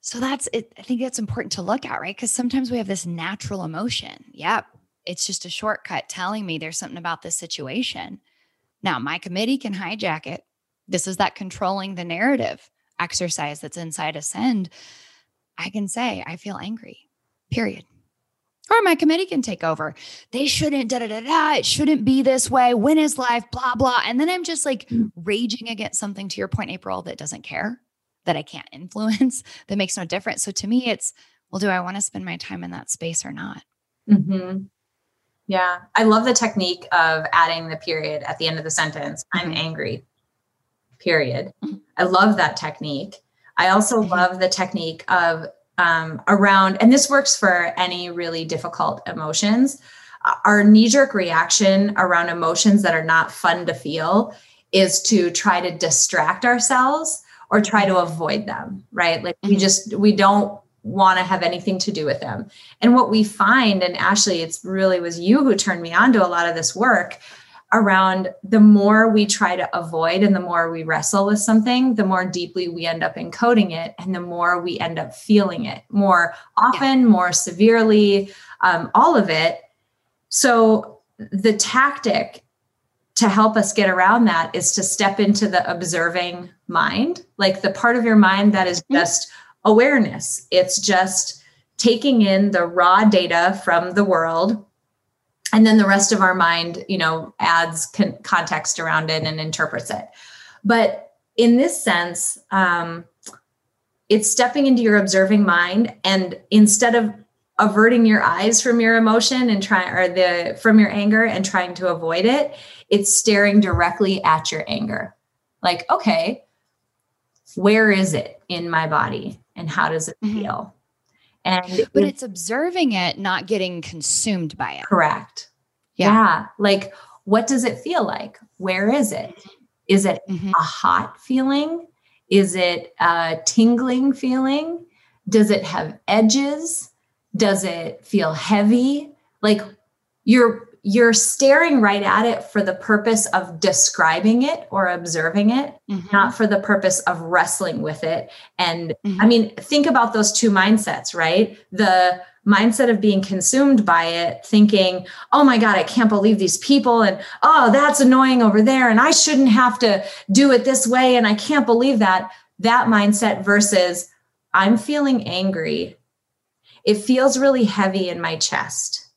So that's it. I think that's important to look at, right? Because sometimes we have this natural emotion. Yep. It's just a shortcut telling me there's something about this situation. Now, my committee can hijack it. This is that controlling the narrative exercise that's inside Ascend. I can say, I feel angry, period. Or my committee can take over. They shouldn't, da da da da. It shouldn't be this way. When is life? Blah, blah. And then I'm just like mm. raging against something to your point, April, that doesn't care, that I can't influence, that makes no difference. So to me, it's, well, do I want to spend my time in that space or not? Mm-hmm. Yeah. I love the technique of adding the period at the end of the sentence. I'm mm-hmm. angry, period. Mm-hmm. I love that technique. I also love the technique of um, around, and this works for any really difficult emotions. Our knee jerk reaction around emotions that are not fun to feel is to try to distract ourselves or try to avoid them, right? Like we mm-hmm. just, we don't want to have anything to do with them. And what we find, and Ashley, it's really was you who turned me on to a lot of this work around the more we try to avoid and the more we wrestle with something, the more deeply we end up encoding it and the more we end up feeling it more often, yeah. more severely, um, all of it. So the tactic to help us get around that is to step into the observing mind, like the part of your mind that is mm-hmm. just awareness. It's just taking in the raw data from the world and then the rest of our mind you know adds con- context around it and interprets it. But in this sense um, it's stepping into your observing mind and instead of averting your eyes from your emotion and trying or the from your anger and trying to avoid it it's staring directly at your anger. Like okay where is it in my body and how does it mm-hmm. feel and but it's observing it, not getting consumed by it. Correct. Yeah. yeah. Like, what does it feel like? Where is it? Is it mm-hmm. a hot feeling? Is it a tingling feeling? Does it have edges? Does it feel heavy? Like you're you're staring right at it for the purpose of describing it or observing it, mm-hmm. not for the purpose of wrestling with it. And mm-hmm. I mean, think about those two mindsets, right? The mindset of being consumed by it, thinking, oh my God, I can't believe these people. And oh, that's annoying over there. And I shouldn't have to do it this way. And I can't believe that. That mindset versus I'm feeling angry. It feels really heavy in my chest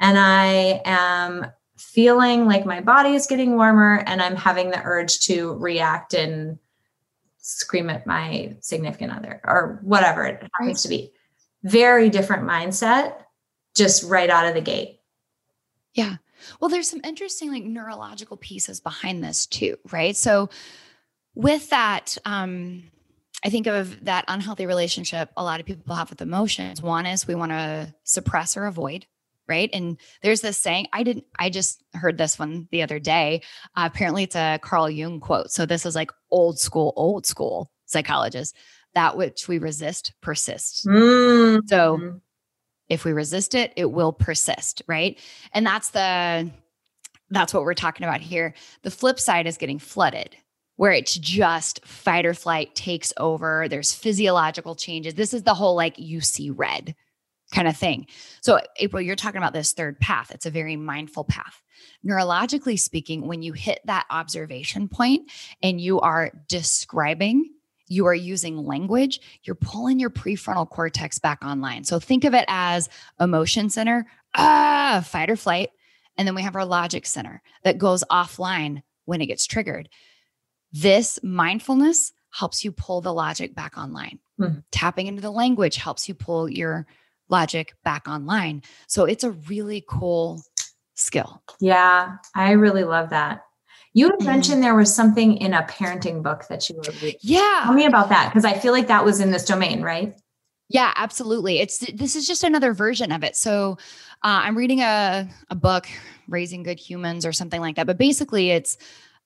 and I am feeling like my body is getting warmer and I'm having the urge to react and scream at my significant other or whatever it happens to be. Very different mindset, just right out of the gate. Yeah. Well, there's some interesting like neurological pieces behind this too, right? So with that, um, I think of that unhealthy relationship a lot of people have with emotions. One is we want to suppress or avoid right and there's this saying i didn't i just heard this one the other day uh, apparently it's a carl jung quote so this is like old school old school psychologist that which we resist persists. Mm. So if we resist it, it will persist, right? And that's the that's what we're talking about here. The flip side is getting flooded where it's just fight or flight takes over. There's physiological changes. This is the whole like you see red kind of thing. So, April, you're talking about this third path. It's a very mindful path. Neurologically speaking, when you hit that observation point and you are describing, you are using language, you're pulling your prefrontal cortex back online. So, think of it as emotion center, ah, fight or flight. And then we have our logic center that goes offline when it gets triggered. This mindfulness helps you pull the logic back online. Mm-hmm. Tapping into the language helps you pull your logic back online. So it's a really cool skill. Yeah, I really love that. You had mentioned there was something in a parenting book that you were reading. Yeah. Tell me about that because I feel like that was in this domain, right? Yeah, absolutely. It's this is just another version of it. So uh, I'm reading a a book, Raising Good Humans, or something like that. But basically, it's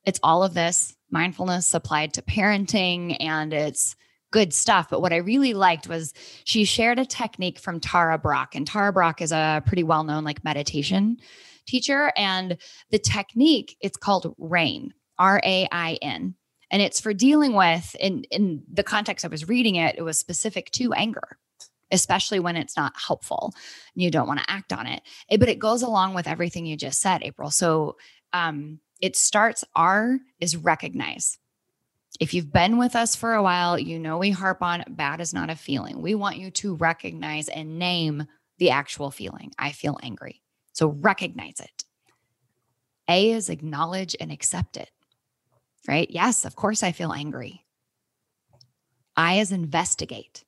it's all of this mindfulness applied to parenting, and it's good stuff. But what I really liked was she shared a technique from Tara Brach. and Tara Brach is a pretty well known like meditation teacher. And the technique, it's called RAIN, R A I N. And it's for dealing with, in, in the context I was reading it, it was specific to anger, especially when it's not helpful and you don't want to act on it. it. But it goes along with everything you just said, April. So um, it starts R is recognize. If you've been with us for a while, you know we harp on bad is not a feeling. We want you to recognize and name the actual feeling. I feel angry. So recognize it. A is acknowledge and accept it, right? Yes, of course I feel angry. I is investigate.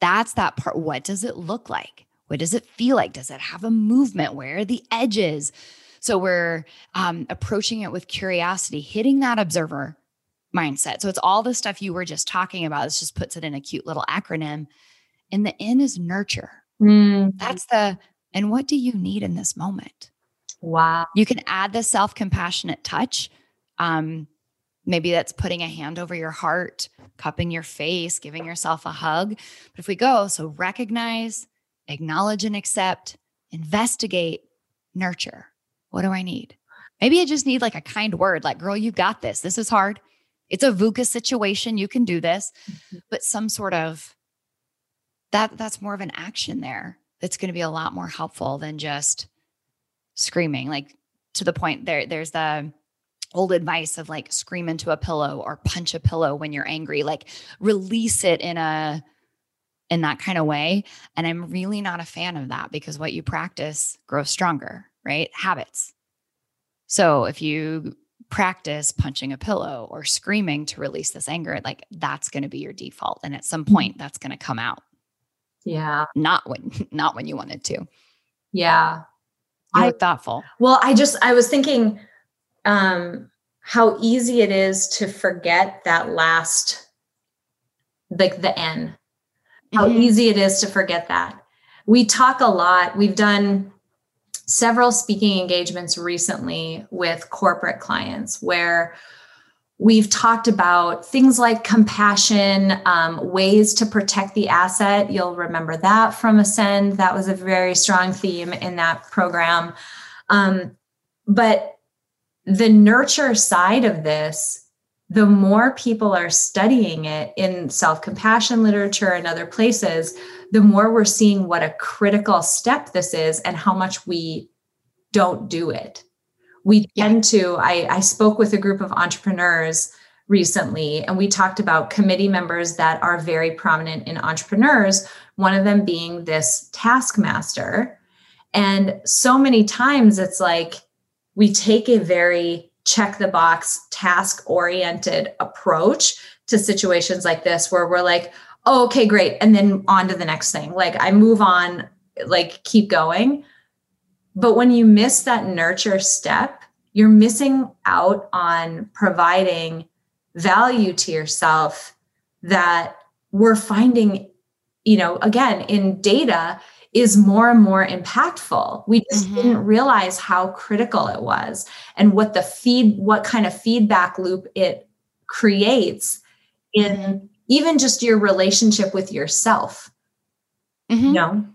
That's that part. What does it look like? What does it feel like? Does it have a movement? Where are the edges? So we're um, approaching it with curiosity, hitting that observer mindset. So it's all the stuff you were just talking about. This just puts it in a cute little acronym. And the N is nurture. Mm. That's the, and what do you need in this moment? Wow. You can add the self compassionate touch. Um, maybe that's putting a hand over your heart, cupping your face, giving yourself a hug. But if we go, so recognize, acknowledge and accept, investigate, nurture. What do I need? Maybe I just need like a kind word, like, girl, you got this. This is hard. It's a VUCA situation. You can do this, Mm-hmm. but some sort of that that's more of an action there that's going to be a lot more helpful than just screaming. Like to the point there, there's the old advice of like scream into a pillow or punch a pillow when you're angry, like release it in a in that kind of way. And I'm really not a fan of that because what you practice grows stronger, right? Habits. So if you practice punching a pillow or screaming to release this anger, like that's going to be your default. And at some point that's going to come out. Yeah. Not when not when you wanted to. Yeah. You I- thoughtful. Well, I just I was thinking um how easy it is to forget that last like the N. How Mhm. easy it is to forget that. We talk a lot. We've done several speaking engagements recently with corporate clients where we've talked about things like compassion, um, ways to protect the asset. You'll remember that from Ascend. That was a very strong theme in that program. Um, but the nurture side of this, the more people are studying it in self compassion literature and other places, the more we're seeing what a critical step this is and how much we don't do it. We tend to, I, I spoke with a group of entrepreneurs recently, and we talked about committee members that are very prominent in entrepreneurs, one of them being this taskmaster. And so many times it's like we take a very check the box, task oriented approach to situations like this where we're like, oh, okay, great. And then on to the next thing. Like I move on, like keep going. But when you miss that nurture step, you're missing out on providing value to yourself that we're finding, you know, again, in data is more and more impactful. We just Mhm. didn't realize how critical it was and what the feed, what kind of feedback loop it creates in even just your relationship with yourself. Mhm. You know?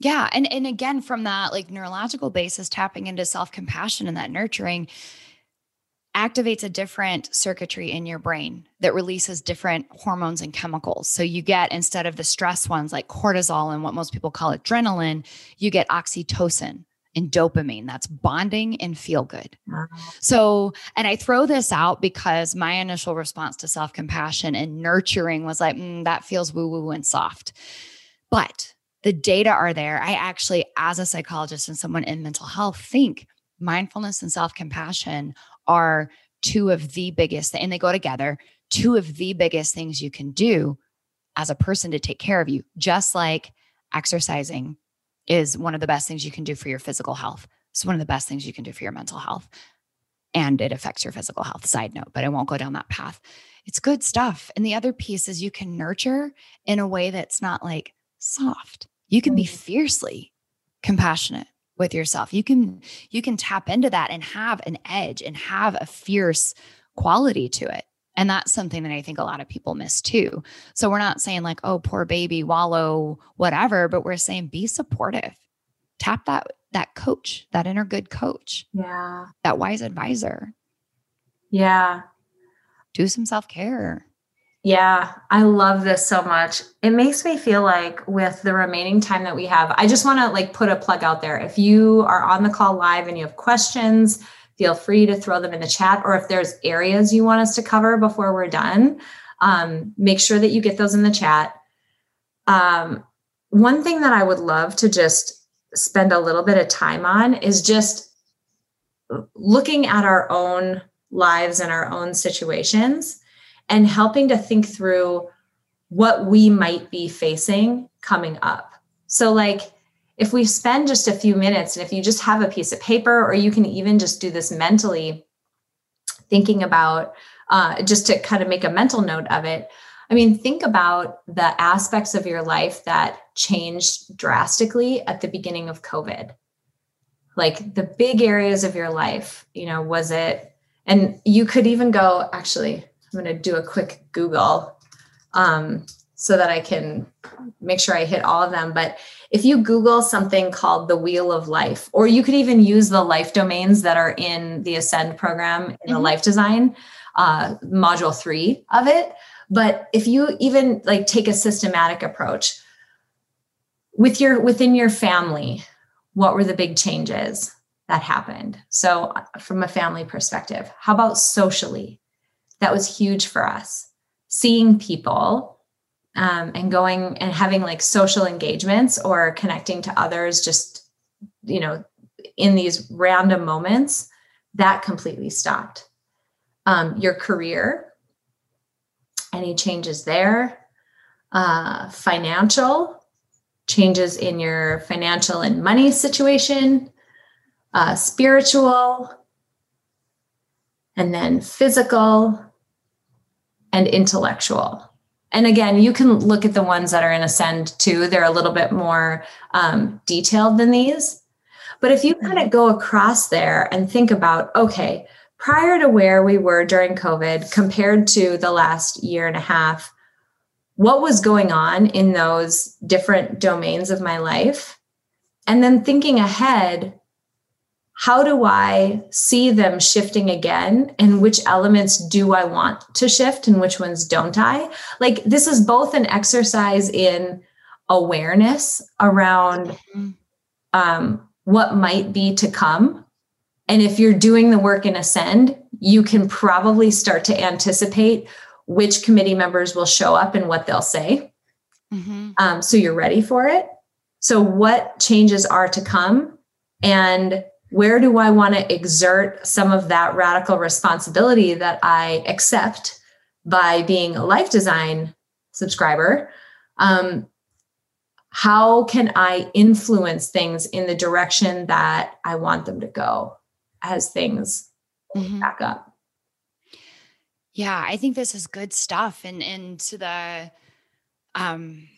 Yeah. And and again, from that like neurological basis, tapping into self-compassion and that nurturing activates a different circuitry in your brain that releases different hormones and chemicals. So you get instead of the stress ones like cortisol and what most people call adrenaline, you get oxytocin and dopamine. That's bonding and feel good. So, and I throw this out because my initial response to self compassion and nurturing was like, "Mm, that feels woo woo and soft. But the data are there. I actually, as a psychologist and someone in mental health, think mindfulness and self compassion are two of the biggest, and they go together, two of the biggest things you can do as a person to take care of you, just like exercising is one of the best things you can do for your physical health. It's one of the best things you can do for your mental health. And it affects your physical health, side note, but I won't go down that path. It's good stuff. And the other piece is you can nurture in a way that's not like soft. You can be fiercely compassionate with yourself. You can you can tap into that and have an edge and have a fierce quality to it. And that's something that I think a lot of people miss too. So we're not saying like, oh, poor baby, wallow, whatever, but we're saying be supportive. Tap that that coach, that inner good coach, Yeah. that wise advisor. Yeah. Do some self-care. Yeah, I love this so much. It makes me feel like with the remaining time that we have, I just want to like put a plug out there. If you are on the call live and you have questions, feel free to throw them in the chat. Or if there's areas you want us to cover before we're done, um, make sure that you get those in the chat. Um, one thing that I would love to just spend a little bit of time on is just looking at our own lives and our own situations and helping to think through what we might be facing coming up. So, like, if we spend just a few minutes and if you just have a piece of paper, or you can even just do this mentally, thinking about uh, just to kind of make a mental note of it. I mean, think about the aspects of your life that changed drastically at the beginning of COVID. Like the big areas of your life, you know, was it, and you could even go, actually, I'm going to do a quick Google um, so that I can make sure I hit all of them. But if you Google something called the Wheel of Life, or you could even use the life domains that are in the Ascend program in the life design, uh, module three of it. But if you even like take a systematic approach with your within your family, what were the big changes that happened? So, uh, from a family perspective, how about socially? That was huge for us. Seeing people um, and going and having like social engagements or connecting to others, just, you know, in these random moments, that completely stopped. Um, your career, any changes there? Uh, financial, changes in your financial and money situation, uh, spiritual, and then physical and intellectual. And again, you can look at the ones that are in Ascend too. They're a little bit more um, detailed than these. But if you kind of go across there and think about, okay, prior to where we were during COVID compared to the last year and a half, what was going on in those different domains of my life? And then thinking ahead, how do I see them shifting again? And which elements do I want to shift and which ones don't I? Like, this is both an exercise in awareness around um, what might be to come. And if you're doing the work in Ascend, you can probably start to anticipate which committee members will show up and what they'll say. Um, so you're ready for it. So, what changes are to come? And where do I want to exert some of that radical responsibility that I accept by being a life design subscriber? Um, how can I influence things in the direction that I want them to go as things back up? Yeah, I think this is good stuff. And and to the um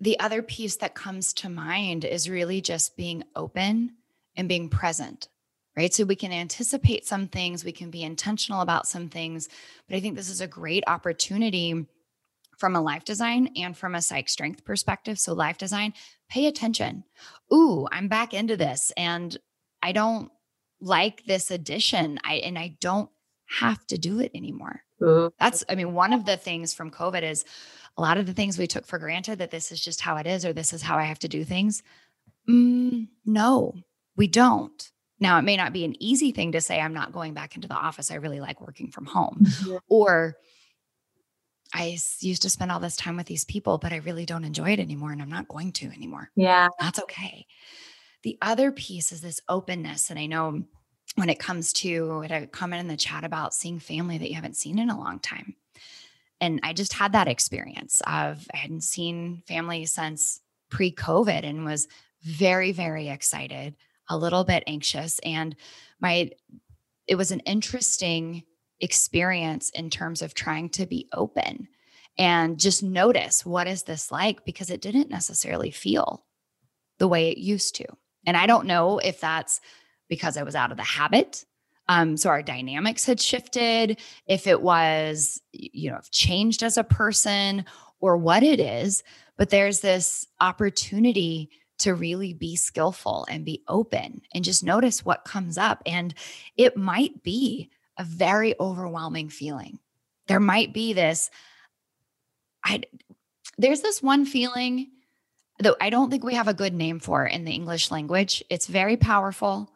the other piece that comes to mind is really just being open and being present. Right. So we can anticipate some things, we can be intentional about some things, but I think this is a great opportunity from a life design and from a psych strength perspective. So, life design, pay attention. Ooh, I'm back into this and I don't like this addition. I and I don't have to do it anymore. That's, I mean, one of the things from COVID is a lot of the things we took for granted that this is just how it is or this is how I have to do things. Mm, no, we don't. Now, it may not be an easy thing to say, I'm not going back into the office. I really like working from home. Or I used to spend all this time with these people, but I really don't enjoy it anymore and I'm not going to anymore. Yeah. That's okay. The other piece is this openness. And I know when it comes to a comment in the chat about seeing family that you haven't seen in a long time. And I just had that experience of I hadn't seen family since pre COVID and was very, very excited, a little bit anxious. And my, it was an interesting experience in terms of trying to be open and just notice what is this like because it didn't necessarily feel the way it used to. And I don't know if that's because I was out of the habit. Um, so our dynamics had shifted, if it was, you know, changed as a person or what it is, but there's this opportunity to really be skillful and be open and just notice what comes up. And it might be a very overwhelming feeling. There might be this, I there's this one feeling that I don't think we have a good name for in the English language. It's very powerful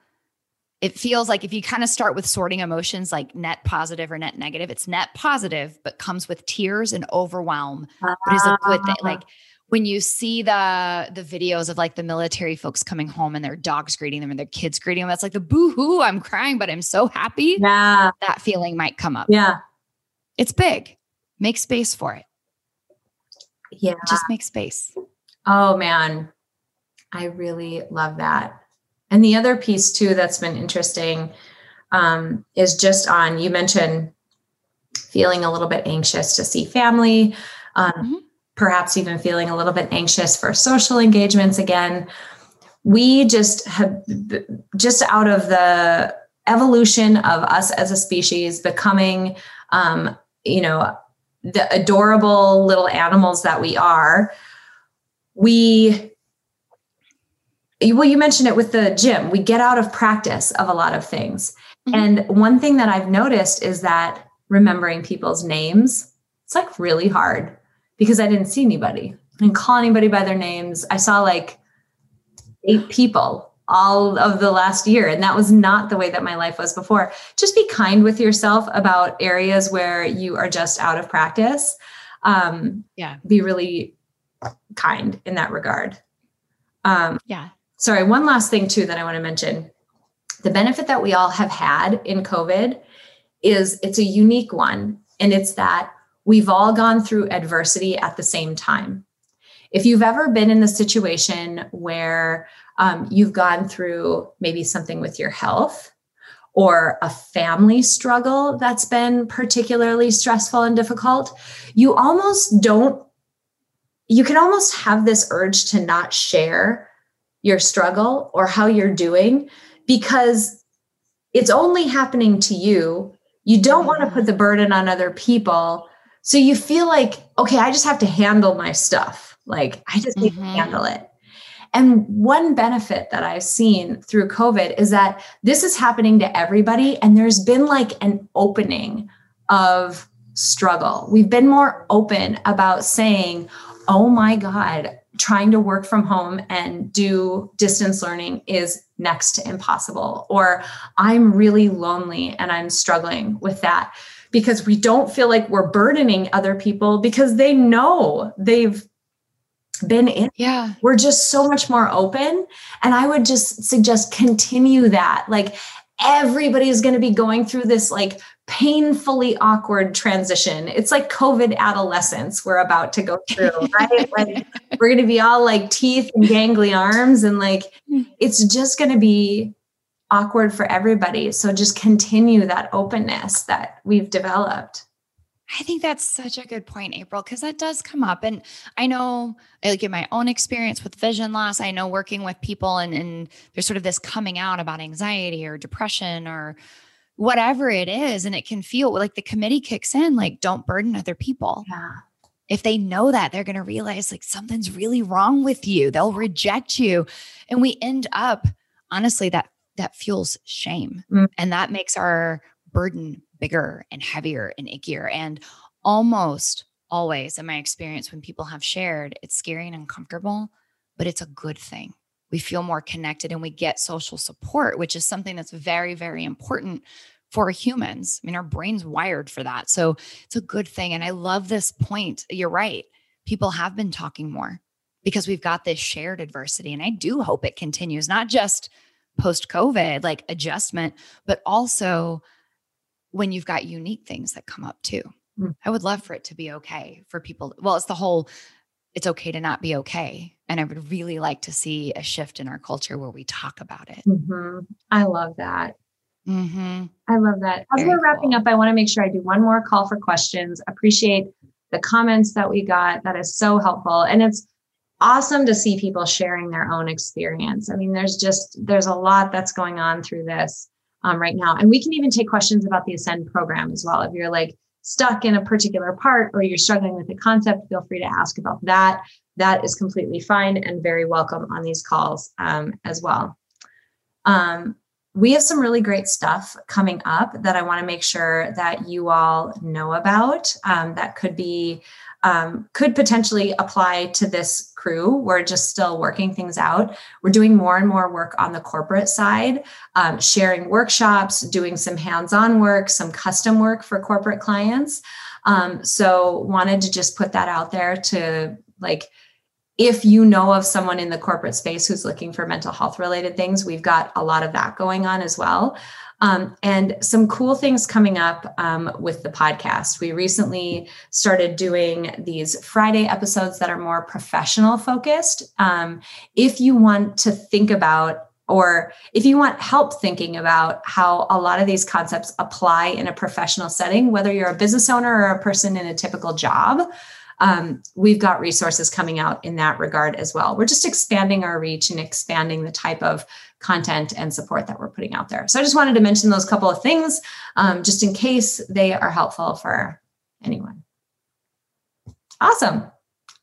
it feels like if you kind of start with sorting emotions like net positive or net negative, it's net positive, but comes with tears and overwhelm, but is a good thing. Like ah. When you see the the videos of like the military folks coming home and their dogs greeting them and their kids greeting them, that's like the boo hoo, I'm crying, but I'm so happy. Yeah. That feeling might come up. Yeah. It's big. Make space for it. Yeah. Just make space. Oh man. I really love that. And the other piece too that's been interesting um, is just on you mentioned feeling a little bit anxious to see family, um, mm-hmm. Perhaps even feeling a little bit anxious for social engagements again. We just have just out of the evolution of us as a species becoming, um, you know, the adorable little animals that we are. We well you mentioned it with the gym we get out of practice of a lot of things mm-hmm. and one thing that i've noticed is that remembering people's names it's like really hard because i didn't see anybody. I didn't call anybody by their names. I saw like eight people all of the last year and that was not the way that my life was before. Just be kind with yourself about areas where you are just out of practice. Um yeah. be really kind in that regard. Um yeah. sorry, one last thing too that I want to mention. The benefit that we all have had in COVID is it's a unique one. And it's that we've all gone through adversity at the same time. If you've ever been in the situation where um, you've gone through maybe something with your health or a family struggle that's been particularly stressful and difficult, you almost don't, you can almost have this urge to not share your struggle or how you're doing because it's only happening to you. You don't want to put the burden on other people. So you feel like, okay, I just have to handle my stuff. Like I just need mm-hmm. to handle it. And one benefit that I've seen through COVID is that this is happening to everybody. And there's been like an opening of struggle. We've been more open about saying, oh my God, trying to work from home and do distance learning is next to impossible or i'm really lonely and i'm struggling with that because we don't feel like we're burdening other people because they know they've been in. Yeah. We're just so much more open. And i would just suggest continue that. Like everybody is going to be going through this like painfully awkward transition. It's like COVID adolescence we're about to go through, right? like we're going to be all like teeth and gangly arms and like mm. it's just going to be awkward for everybody. So just continue that openness that we've developed. I think that's such a good point, April, because that does come up. And I know, like in my own experience with vision loss, I know working with people and, and there's sort of this coming out about anxiety or depression or whatever it is. And it can feel like the committee kicks in, like, don't burden other people. Yeah. if they know that, they're going to realize like something's really wrong with you. They'll reject you. And we end up, honestly, that that fuels shame. Mm. And that makes our burden bigger and heavier and ickier. And almost always, in my experience, when people have shared, it's scary and uncomfortable, but it's a good thing. We feel more connected and we get social support, which is something that's very, very important for humans. I mean, our brain's wired for that. So it's a good thing. And I love this point. You're right. People have been talking more because we've got this shared adversity. And I do hope it continues, not just post COVID, like adjustment, but also when you've got unique things that come up too. Mm. I would love for it to be okay for people. Well, it's the whole it's okay to not be okay. And I would really like to see a shift in our culture where we talk about it. Mm-hmm. I love that. Mm-hmm. I love that. As Very we're wrapping cool. up, I want to make sure I do one more call for questions. Appreciate the comments that we got. That is so helpful. And it's awesome to see people sharing their own experience. I mean, there's just, there's a lot that's going on through this um, right now. And we can even take questions about the Ascend program as well. If you're like stuck in a particular part or you're struggling with the concept, feel free to ask about that. That is completely fine and very welcome on these calls um, as well. Um, we have some really great stuff coming up that I want to make sure that you all know about. Um, that could be um, could potentially apply to this crew. We're just still working things out. We're doing more and more work on the corporate side, um, sharing workshops, doing some hands-on work, some custom work for corporate clients. Um, so wanted to just put that out there to like if you know of someone in the corporate space who's looking for mental health related things, we've got a lot of that going on as well. Um, and some cool things coming up um, with the podcast. We recently started doing these Friday episodes that are more professional focused. Um, if you want to think about or if you want help thinking about how a lot of these concepts apply in a professional setting, whether you're a business owner or a person in a typical job, um, we've got resources coming out in that regard as well. We're just expanding our reach and expanding the type of content and support that we're putting out there. So I just wanted to mention those couple of things um, just in case they are helpful for anyone. Awesome.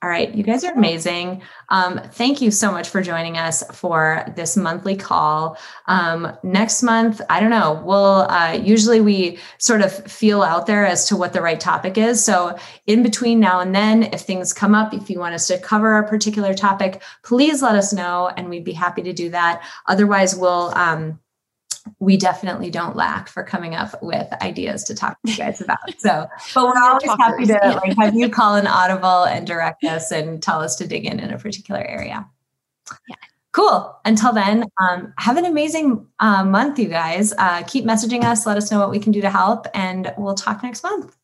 All right, you guys are amazing. Um, thank you so much for joining us for this monthly call. Um, next month, I don't know. We'll uh, usually we sort of feel out there as to what the right topic is. So in between now and then, if things come up, if you want us to cover a particular topic, please let us know, and we'd be happy to do that. Otherwise, we'll um, we definitely don't lack for coming up with ideas to talk to you guys about. So, but we're always happy to like have you call an audible and direct us and tell us to dig in in a particular area. Yeah. Cool. Until then, um, have an amazing uh, month, you guys. Uh, keep messaging us. Let us know what we can do to help, and we'll talk next month.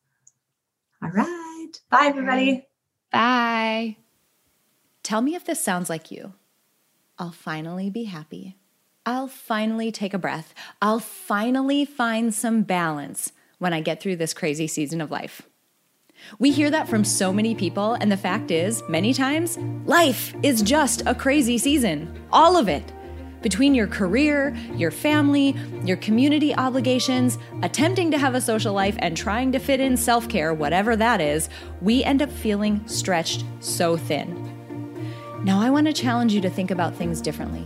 All right. Bye, everybody. Bye. Tell me if this sounds like you. I'll finally be happy. I'll finally take a breath. I'll finally find some balance when I get through this crazy season of life. We hear that from so many people, and the fact is, many times, life is just a crazy season. All of it. Between your career, your family, your community obligations, attempting to have a social life, and trying to fit in self care, whatever that is, we end up feeling stretched so thin. Now, I want to challenge you to think about things differently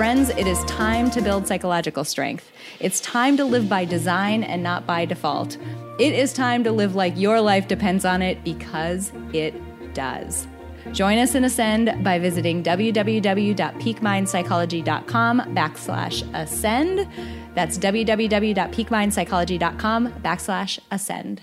Friends, it is time to build psychological strength. It's time to live by design and not by default. It is time to live like your life depends on it because it does. Join us in Ascend by visiting www.peakmindpsychology.com backslash ascend. That's www.peakmindpsychology.com backslash ascend.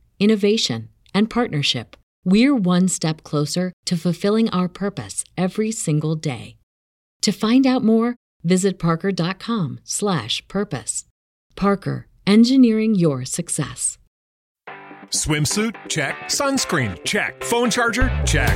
innovation, and partnership, we're one step closer to fulfilling our purpose every single day. To find out more, visit parker.com/purpose. Parker, engineering your success. Swimsuit? Check. Sunscreen? Check. Phone charger? Check.